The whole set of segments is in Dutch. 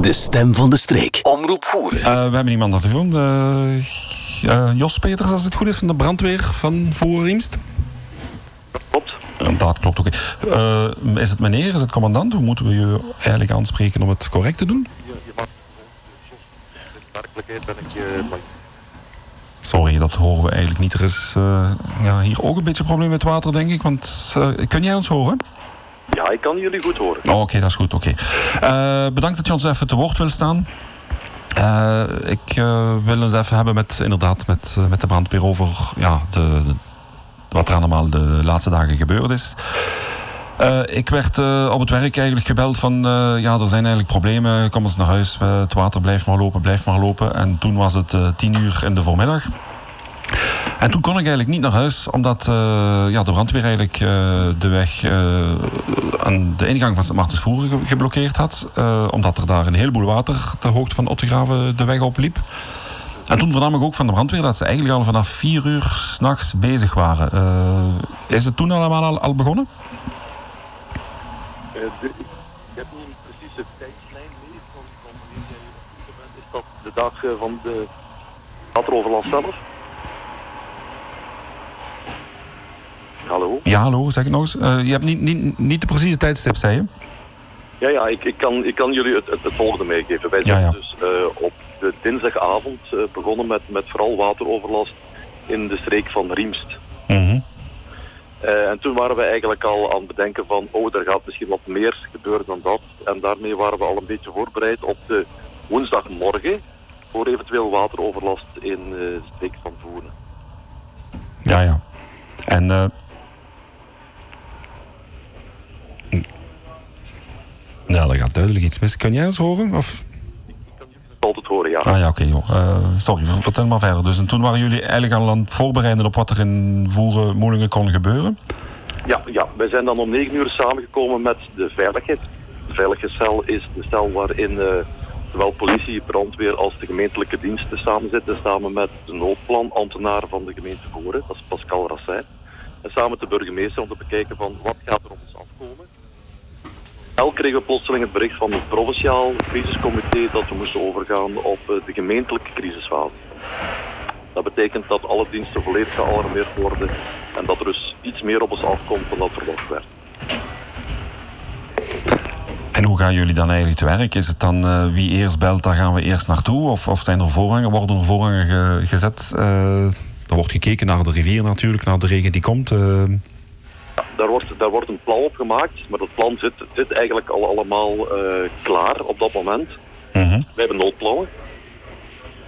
De stem van de streek. Omroep voeren. Uh, we hebben iemand aan de telefoon. Uh, Jos Peters, als het goed is, van de brandweer van Voerriemst. Klopt. Dat klopt ook. Okay. is het meneer, is het commandant? Hoe moeten we je eigenlijk aanspreken om het correct te doen? Ja, je mag... In werkelijkheid ben ik... Sorry, dat horen we eigenlijk niet. Er is uh, ja, hier ook een beetje een probleem met water, denk ik. Want uh, kun jij ons horen? Ja, ik kan jullie goed horen. Oh, Oké, dat is goed. Oké. Uh, bedankt dat je ons even te woord wil staan. ik wil het even hebben met, inderdaad, met, met de brandweer over ja, de, wat er allemaal de laatste dagen gebeurd is. Ik werd op het werk eigenlijk gebeld van ja, er zijn eigenlijk problemen, kom eens naar huis, het water blijft maar lopen, blijft maar lopen. En toen was het tien uur in de voormiddag. En toen kon ik eigenlijk niet naar huis, omdat ja, de brandweer eigenlijk de weg aan de ingang van Sint Martensvoer geblokkeerd had. omdat er daar een heleboel water ter hoogte van Ottegraven de weg opliep. En toen vernam ik ook van de brandweer dat ze eigenlijk al vanaf vier uur s'nachts bezig waren. is het toen allemaal al, al begonnen? De, ik heb niet een precieze tijdslijn mee van, wanneer op. Is dat de dag van de wateroverlast zelf? Hallo? Ja, hallo, zeg ik nog eens. Uh, je hebt niet, niet, niet de precieze tijdstip, zei je? Ja, ja ik, ik, kan, ik kan jullie het, het, het volgende meegeven. Wij zijn ja, ja. dus op de dinsdagavond begonnen met, met vooral wateroverlast in de streek van Riemst. Mm -hmm. Uh, en toen waren we eigenlijk al aan het bedenken van, oh, er gaat misschien wat meer gebeuren dan dat. En daarmee waren we al een beetje voorbereid op de woensdagmorgen voor eventueel wateroverlast in de streek van Voeren. Ja, ja. En... Nou, er gaat duidelijk iets mis. Kun jij ons horen? Of altijd horen, ja. Ah ja, oké, okay, uh, sorry, vertel maar verder. Dus en toen waren jullie eigenlijk al aan het voorbereiden op wat er in Voeren Moelingen kon gebeuren? Ja, ja, wij zijn dan om negen uur samengekomen met de veiligheid. De veiligheidscel is de cel waarin uh, zowel politie, brandweer als de gemeentelijke diensten samen zitten. Samen met de noodplanambtenaar van de gemeente Voeren, dat is Pascal Rassijn. En samen met de burgemeester om te bekijken van wat gaat er afkomen Elk kregen we plotseling het bericht van het provinciaal crisiscomité dat we moesten overgaan op eh, de gemeentelijke crisisfase. Dat betekent dat alle diensten volledig gealarmeerd worden en dat er dus iets meer op ons afkomt dan dat verwacht werd. En hoe gaan jullie dan eigenlijk te werk? Is het dan uh, wie eerst belt, daar gaan we eerst naartoe? Of, of zijn er voorrangen, worden er voorrangen ge, gezet? Uh, er wordt gekeken naar de rivier natuurlijk, naar de regen die komt. Daar wordt, daar wordt een plan op gemaakt, maar dat plan zit, zit eigenlijk al allemaal uh, klaar op dat moment. Mm -hmm. Wij hebben noodplannen.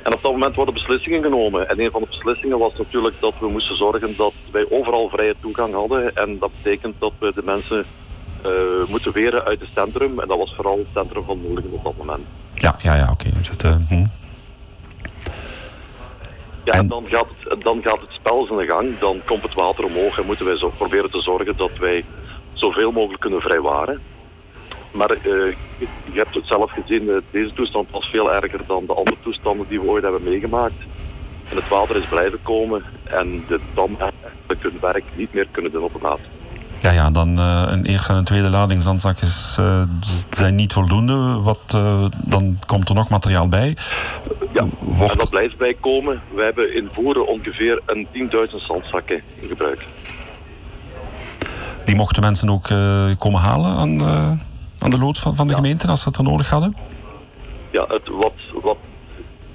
En op dat moment worden beslissingen genomen. En een van de beslissingen was natuurlijk dat we moesten zorgen dat wij overal vrije toegang hadden. En dat betekent dat we de mensen uh, moeten weren uit het centrum. En dat was vooral het centrum van Moelingen op dat moment. Ja, ja, ja oké. Okay. Ja, en dan gaat, het, dan gaat het spel zijn gang, dan komt het water omhoog en moeten wij zo proberen te zorgen dat wij zoveel mogelijk kunnen vrijwaren. Maar uh, je hebt het zelf gezien, uh, deze toestand was veel erger dan de andere toestanden die we ooit hebben meegemaakt. En het water is blijven komen en de dam heeft hun werk niet meer kunnen doen op het water. Ja, ja, dan uh, een eerste en een tweede lading zandzakjes uh, zijn niet voldoende. Wat, uh, dan komt er nog materiaal bij. Ja, Wordt... en dat blijft bijkomen. We hebben in Voeren ongeveer een 10.000 zandzakken in gebruik. Die mochten mensen ook komen halen aan, aan de loods van, van de ja. gemeente als ze er nodig hadden? Ja, het, wat, wat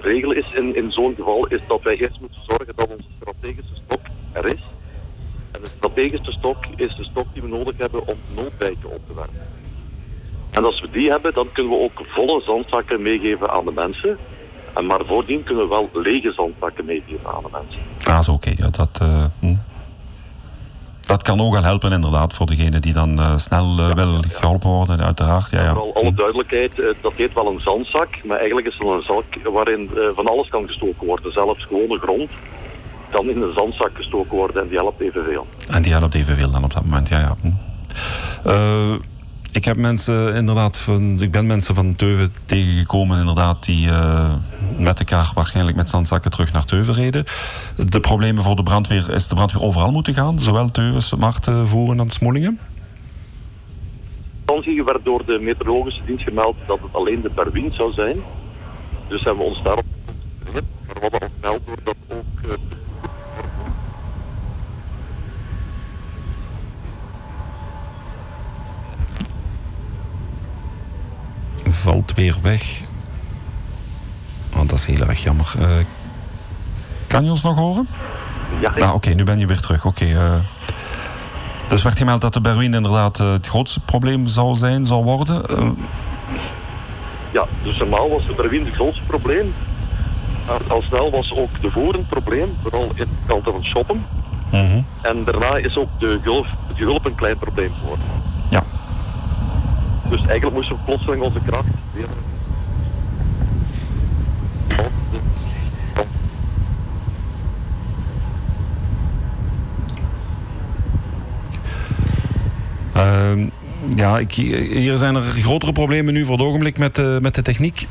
regel is in, in zo'n geval is dat wij eerst moeten zorgen dat onze strategische stok er is. En de strategische stok is de stok die we nodig hebben om noodwijken op te werken. En als we die hebben, dan kunnen we ook volle zandzakken meegeven aan de mensen. En maar voordien kunnen we wel lege zandzakken meegeven aan de mensen. Ah, zo oké. Okay. Ja, dat, uh, hm. dat kan ook wel helpen inderdaad voor degene die dan uh, snel uh, ja, wil ja. geholpen worden, uiteraard. Ja, ja. Vooral alle duidelijkheid, dat heet wel een zandzak, maar eigenlijk is het een zak waarin van alles kan gestoken worden. Zelfs gewone grond kan in een zandzak gestoken worden en die helpt evenveel. En die helpt evenveel dan op dat moment, ja, ja. Hm. Ik heb mensen inderdaad van, ik ben mensen van Teuven tegengekomen inderdaad die uh, met elkaar waarschijnlijk met zandzakken terug naar Teuven reden. De problemen voor de brandweer is de brandweer overal moeten gaan, zowel Teuven, Marten, Voeren en Smoelingen? instantie werd door de meteorologische dienst gemeld dat het alleen de Berwin zou zijn. Dus hebben we ons daarop. Maar hadden al gemeld dat ook... weer weg. Want dat is heel erg jammer. Eh, kan je ons nog horen? ja, Ja, oké, nu ben je weer terug. Oké. eh. dus werd gemeld dat de Berwin inderdaad eh, het grootste probleem zou zijn, zou worden. Ja, dus normaal was de Berwin het grootste probleem. Maar al snel was ook de voer een probleem, vooral in het kant van shoppen. mhm. En daarna is ook de gulp, het gulp een klein probleem geworden. Ja. Dus eigenlijk moesten we plotseling onze kracht weer... Ehm, ja, ik, hier zijn er grotere problemen nu voor het ogenblik met, de met de techniek.